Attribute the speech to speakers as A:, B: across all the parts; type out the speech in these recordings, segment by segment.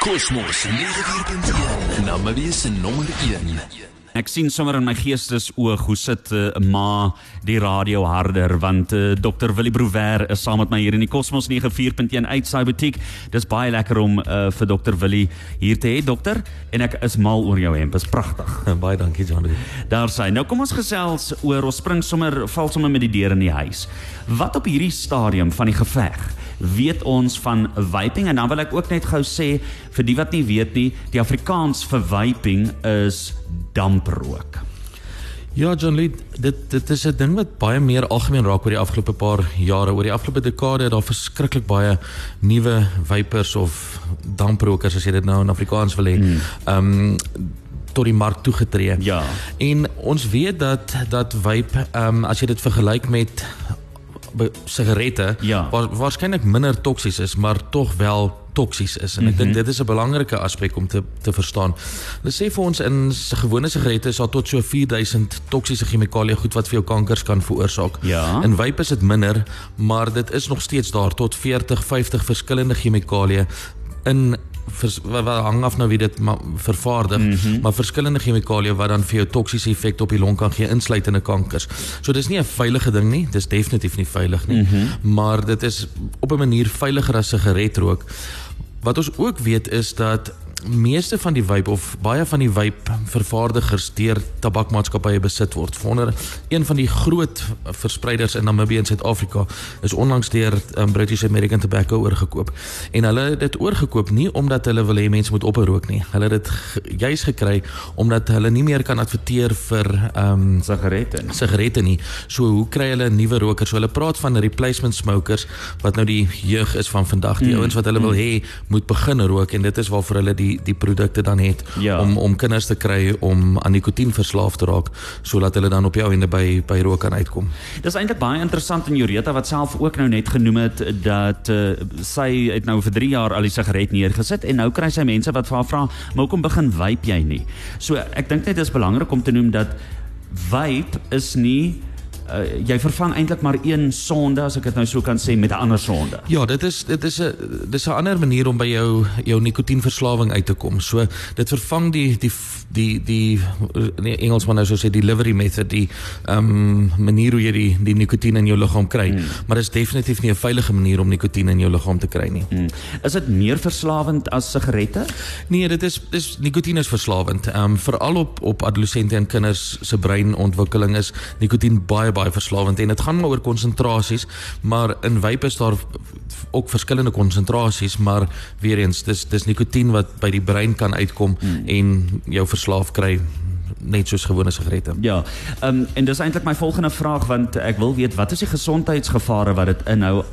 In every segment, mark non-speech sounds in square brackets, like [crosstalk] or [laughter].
A: Kosmos 94.1 Namarie se nommer 1.
B: Ek sien sommer in my geestes oog hoe sit uh, ma die radio harder want uh, Dr Willie Brouwer is saam met my hier in die Cosmos 94.1 uit sy butiek. Dis baie lekker om uh, vir Dr Willie hier te hê dokter en ek is mal oor jou hemp. Is pragtig. [laughs]
C: baie dankie John.
B: Daar sê. Nou kom ons gesels oor ons spring sommer val sommer met die deur in die huis. Wat op hierdie stadium van die geveg weet ons van vaping en dan wil ek ook net gou sê vir die wat nie weet nie, die Afrikaans vir vaping is damprook.
C: Ja John Lee, dit dit is 'n ding wat baie meer algemeen raak oor die afgelope paar jare. Oor die afgelope dekade het daar verskriklik baie nuwe vapers of damprokers as jy dit nou in Afrikaans wil hê. Hmm. Ehm um, tot die mark toegetree.
B: Ja.
C: En ons weet dat dat vape ehm um, as jy dit vergelyk met sigarette
B: ja.
C: wa waarskynlik minder toksies is, maar tog wel toksies is en ek mm -hmm. dink dit is 'n belangrike aspek om te te verstaan. Hulle sê vir ons in gewone sigarette is daar tot so 4000 toksiese chemikalieë goed wat vir jou kankers kan veroorsaak.
B: Ja.
C: In vape is dit minder, maar dit is nog steeds daar tot 40, 50 verskillende chemikalieë in wat hang af nou wie dit vervaardig, mm -hmm. maar verskillende chemikalieë wat dan vir jou toksiese effek op die long kan gee insluitende kankers. So dis nie 'n veilige ding nie, dis definitief nie veilig nie, mm -hmm. maar dit is op 'n manier veiliger as sigaretrook. Wat ons ook weet is dat meeste van die vape of baie van die vape vervaardigers deur tabakmaatskappye besit word. Wonder een van die groot verspreiders in Namibië en Suid-Afrika is onlangs deur um, British American Tobacco oorgekoop. En hulle het dit oorgekoop nie omdat hulle wil hê mense moet ophou rook nie. Hulle het dit juis gekry omdat hulle nie meer kan adverteer vir ehm um,
B: sigarette.
C: Sigarette nie. So hoe kry hulle nuwe rokers? So hulle praat van replacement smokers wat nou die jeug is van vandag, die mm. ouens wat hulle wil mm. hê moet begin rook en dit is waarvoor hulle die die die produkte dan het
B: ja.
C: om om kinders te kry om aan nikotien verslaaf te raak sodat hulle dan op jou einde by by rook kan uitkom.
B: Dis eintlik baie interessant en Jureta wat self ook nou net genoem het dat uh, sy het nou vir 3 jaar al die sigaret neergesit en nou kry sy mense wat vir haar vra, "Maar hoekom begin vape jy nie?" So ek dink net dit is belangrik om te noem dat vape is nie uh, jy vervang eintlik maar een sonde as ek dit nou so kan sê met 'n ander sonde.
C: Ja, dit is dit is 'n dis 'n ander manier om by jou jou nikotienverslawing uit te kom. So dit vervang die die die die nee, Engelsman nou so sê delivery method die ehm um, manier hoe jy die die nikotien in jou liggaam kry. Hmm. Maar dit is definitief nie 'n veilige manier om nikotien in jou liggaam te kry nie.
B: Hmm. Is dit meer verslawend as sigarette?
C: Nee, dit is dis nikotien is verslawend. Ehm um, veral op op adolessente en kinders se breinontwikkeling is nikotien baie baie verslawend en dit gaan maar oor konsentrasies, maar in vape is daar ook verskillende konsentrasies, maar weer eens dis dis nikotien wat by die brein kan uitkom hmm. en jou verslaaf kry net soos gewone sigarette.
B: Ja. Ehm um, en dis eintlik my volgende vraag want ek wil weet wat is die gesondheidsgevare wat dit inhou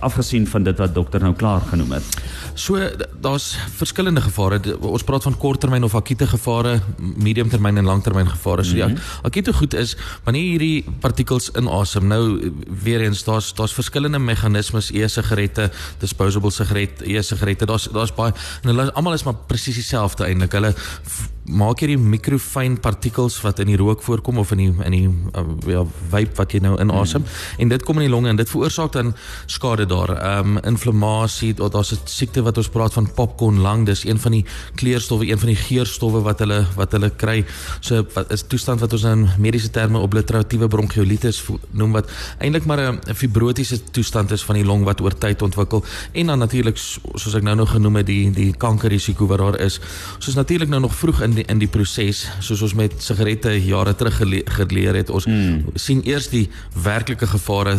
B: afgesien van dit wat dokter nou klaar genoem het.
C: So daar's verskillende gevare. Ons praat van korttermyn of akute gevare, mediumtermyn en langtermyn gevare. So ja, mm -hmm. akute goed is wanneer hierdie partikels inasem. Nou weer eens daar's daar's verskillende meganismes e-sigarette, disposable sigaret, e-sigarette. Daar's daar's baie en hulle almal is maar presies dieselfde eintlik. Hulle maak hierdie mikrofyn partikels wat in die rook voorkom of in die in die uh, ja vape wat jy nou inasem mm. en dit kom in die longe en dit veroorsaak dan skade daar. Ehm um, inflammasie, daar's 'n siekte wat ons praat van popcorn lung, dis een van die kleurstowwe, een van die geurstowwe wat hulle wat hulle kry. So wat is toestand wat ons in mediese terme obliteratiewe bronchiolitis noem wat eintlik maar 'n fibrotiese toestand is van die long wat oor tyd ontwikkel en dan natuurlik soos ek nou nog genoem het die die kankerrisiko wat daar is. Soos natuurlik nou nog vroeg in die, in die proses soos ons met sigarette jare terug geleer het ons hmm. sien eers die werklike gevare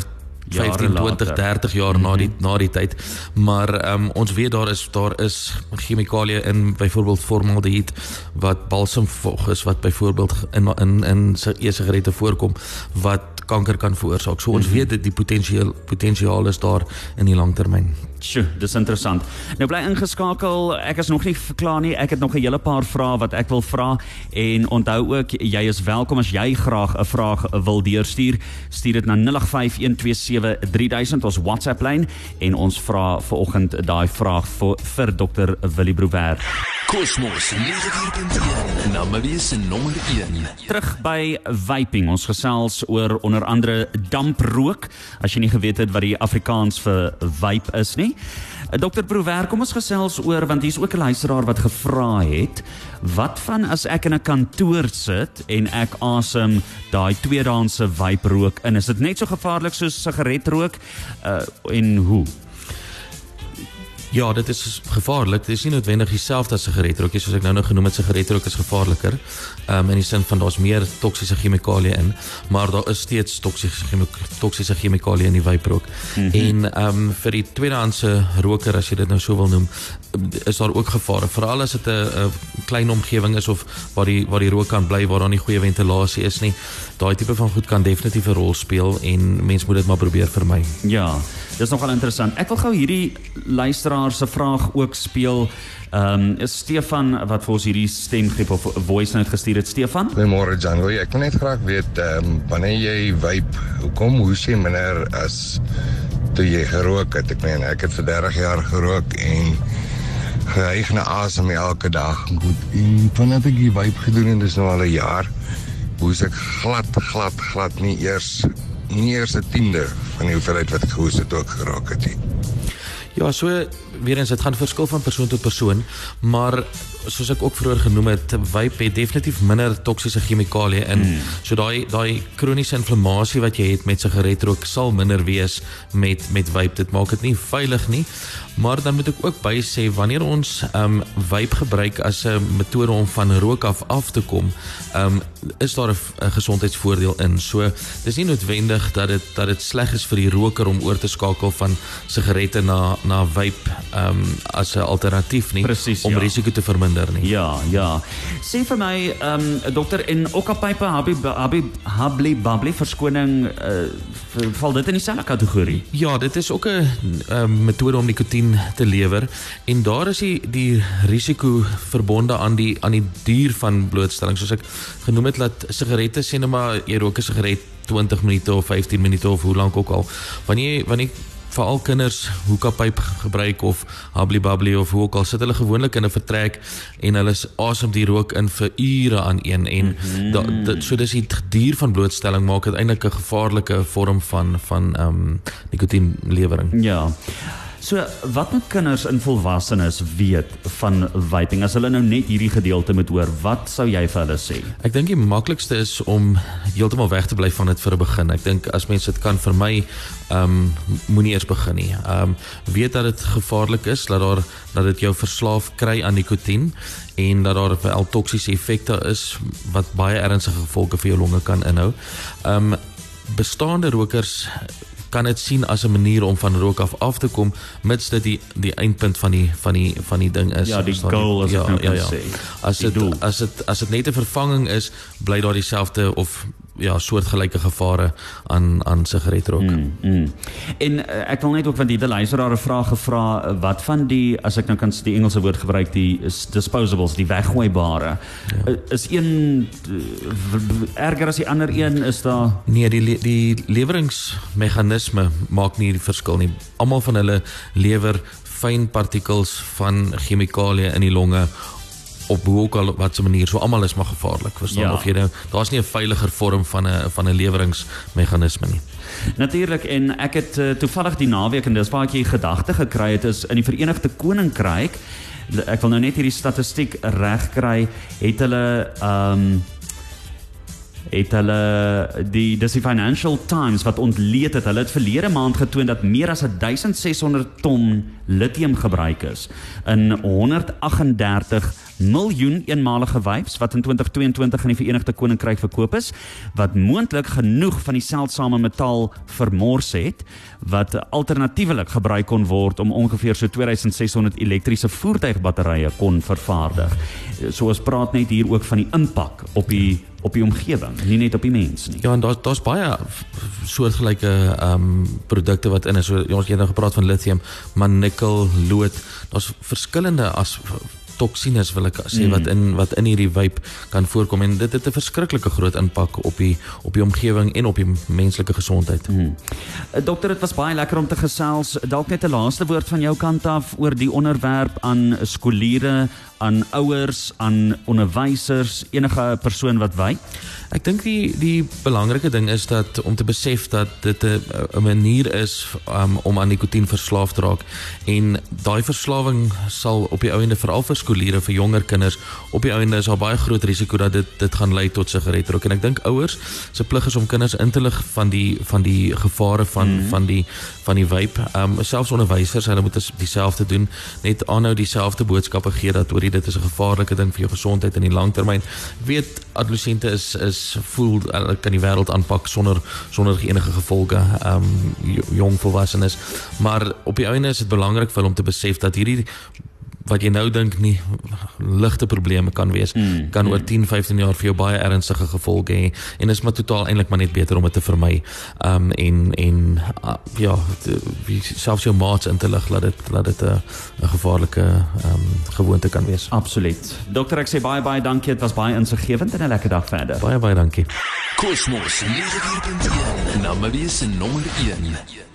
C: 15 20 30 jaar mm -hmm. na die na die tyd maar um, ons weet daar is daar is chemikalieë in byvoorbeeld formaldehied wat balsamvog is wat byvoorbeeld in in in e-sigarette voorkom wat kanker kan veroorsaak. So ons mm -hmm. weet dit die potensiaal potensiaal is daar in die langtermyn.
B: Sjoe, dis interessant. Nou bly ingeskakel. Ek is nog nie klaar nie. Ek het nog 'n hele paar vrae wat ek wil vra en onthou ook jy is welkom as jy graag 'n vraag wil deurstuur. Stuur dit na 0851273000 ons WhatsApp lyn en ons vra vanoggend daai vraag vir, vir Dr. Willie Brouwer.
A: Cosmos 94.1 Namawie se nommer 1.
B: Terug by vaping. Ons gesels oor onder andere damprook. As jy nie geweet het wat die Afrikaans vir vape is nie. Dr. Prover, kom ons gesels oor want hier's ook 'n luisteraar wat gevra het, wat van as ek in 'n kantoor sit en ek asem daai tweedaanse vape rook in? Is dit net so gevaarlik soos sigaretrook? Uh en hoe?
C: Ja, dit is gevaarlik. Dit is nie noodwendig dieselfde as sigaretrook nie, soos ek nou nou genoem het, sigaretrook is gevaarliker. Ehm um, in die sin van daar's meer toksiese chemikalieë in, maar daar is steeds toksiese toksiese chemikalieë in die vaperook. Mm -hmm. En ehm um, vir die tweedehandse roker as jy dit nou so wil noem, is daar ook gevare. Veral as dit 'n klein omgewing is of waar die waar die rook kan bly waar daar nie goeie ventilasie is nie. Daai tipe van goed kan definitief 'n rol speel en mens moet dit maar probeer vermy.
B: Ja. Dis nogal interessant. Ek wil gou hierdie luisteraar se vraag ook speel. Ehm um, is Stefan wat vir ons hierdie stemgreep of voice note gestuur het Stefan?
D: Goeiemôre Jan. Wil ek wil net graag weet ehm um, wanneer jy vape, hoekom hoes jy minder as toe jy gerook het? Ek meen ek het vir 30 jaar gerook en gehyg na asem elke dag. Goed. En vanaf ek die vape gedoen het, dis nou al 'n jaar. Hoes ek glad glad glad nie eers nie eers 'n tiende van die hoeveelheid wat ek gehoes het ook geraak het nie.
C: Ja, so weer eens dit gaan verskil van persoon tot persoon, maar soos ek ook vroeër genoem het, vape het definitief minder toksiese chemikalieë in. Mm. So daai daai kroniese inflammasie wat jy het met sigaretrook sal minder wees met met vape. Dit maak dit nie veilig nie. Maar dan moet ek ook by sê wanneer ons ehm um, vape gebruik as 'n metode om van rook af af te kom, ehm um, is daar 'n gesondheidsvoordeel in. So dis nie noodwendig dat dit dat dit sleg is vir die roker om oor te skakel van sigarette na na vape ehm um, as 'n alternatief nie
B: Precies,
C: om
B: ja.
C: risiko te verminder nie.
B: Ja, ja. Sê vir my, ehm um, dokter en Okapipe Habi Habi Habli Babli verskoning uh, val dit in dieselfde kategorie?
C: Ja, dit is ook 'n um, metode om nikotien te lewer en daar is die die risiko verbonde aan die aan die duur van blootstelling soos ek genoem het dat sigarette sê nou maar jy rook 'n sigaret 20 minute of 15 minute of hoe lank ook al. Wanneer wanneer veral kinders hookah pipe gebruik of habli babli of hoe ook al sit hulle gewoonlik in 'n vertrek en hulle asem die rook in vir ure aan een en mm -hmm. da, da, so dis die duur van blootstelling maak dit eintlik 'n gevaarlike vorm van van ehm um, nikotienlewering.
B: Ja. So wat moet kinders en volwassenes weet van vaping as hulle nou net hierdie gedeelte moet hoor? Wat sou jy vir hulle sê?
C: Ek dink die maklikste is om heeltemal weg te bly van dit vir 'n begin. Ek dink as mense dit kan vermy, ehm um, moenie eers begin nie. Ehm um, weet dat dit gevaarlik is, dat daar dat dit jou verslaaf kry aan nikotien en dat daar wel toksiese effekte is wat baie ernstige gevolge vir jou longe kan inhou. Ehm um, bestaande rokers kan dit sien as 'n manier om van rook af af te kom mits dit die die eindpunt van die van die van die ding is.
B: Ja, die goal as
C: ja,
B: ek nou
C: ja, ja.
B: sê.
C: As dit as dit as dit net 'n vervanging is, bly daar dieselfde of ja, soortgelyke gevare aan aan sigaretrook. Mm.
B: Mm. En uh, ek wil net ook van die luisteraar 'n vraag gevra wat van die as ek nou kan die Engelse woord gebruik die is disposables die weggooibare ja. uh, is een uh, erger as die ander een is daar
C: Nee, die le- die leweringsmeganisme maak nie die verskil nie. Almal van hulle lewer fyn partikels van chemikalieë in die longe op hoe ook al wat se manier. So almal is maar gevaarlik, verstaan?
B: Ja.
C: Of jy nou daar's nie 'n veiliger vorm van 'n van 'n leweringsmeganisme nie.
B: Natuurlik en ek het uh, toevallig die naweek en dis waar ek hier gedagte gekry het is in die Verenigde Koninkryk ek wil nou net hierdie statistiek reg kry het hulle ehm um, het hulle die dis die Financial Times wat ontleed het hulle het verlede maand getoon dat meer as 1600 ton lithium gebruik is in 138 miljoen eenmalige vapes wat in 2022 in die Verenigde Koninkryk verkoop is wat moontlik genoeg van die seldsame metaal vermors het wat alternatiefelik gebruik kon word om ongeveer so 2600 elektriese voertuigbatterye kon vervaardig. So ons praat net hier ook van die impak op die op die omgewing, nie net op die mens nie.
C: Ja, en daar's daar's baie soortgelyke ehm um, produkte wat in is. So, ons het nou gepraat van lithium, maar nikkel, lood. Daar's verskillende as toksines wil ek sê mm. wat in wat in hierdie vape kan voorkom en dit het 'n verskriklike groot impak op die op die omgewing en op die menslike gesondheid. Mm.
B: Dokter, dit was baie lekker om te gesels. Dalk net 'n laaste woord van jou kant af oor die onderwerp aan skoliere, aan ouers, aan onderwysers, enige persoon wat wy.
C: Ek dink die die belangrike ding is dat om te besef dat dit 'n manier is um, om aan nikotien verslaaf te raak en daai verslawing sal op die ouende veral vir skooliere vir jonger kinders op die ouende is daar baie groot risiko dat dit dit gaan lei tot sigaretrook en ek dink ouers se plig is om kinders in te lig van die van die gevare van mm -hmm. van die van die vape. Ehm um, selfs onderwysers hulle moet dieselfde doen net aanhou dieselfde boodskappe gee dat oor dit is 'n gevaarlike ding vir jou gesondheid in die langtermyn. Ek weet adolessente is is voel hulle kan die wêreld aanpak sonder sonder enige gevolge ehm um, jong volwassenes. Maar op die einde is dit belangrik vir hulle om te besef dat hierdie wat jy nou dink nie ligte probleme kan wees mm, kan oor 10 15 jaar vir jou baie ernstige gevolge hê en is maar totaal eintlik maar net beter om dit te vermy. Um en en uh, ja, wie selfs jou maats in te lig dat dit dat dit 'n 'n gevaarlike um gewoonte kan wees.
B: Absoluut. Dokter ek sê baie baie dankie. Dit was baie insiggewend en 'n lekker dag verder.
C: Baie baie dankie.
A: Kosmos 94.1 Namavie se nommer 1.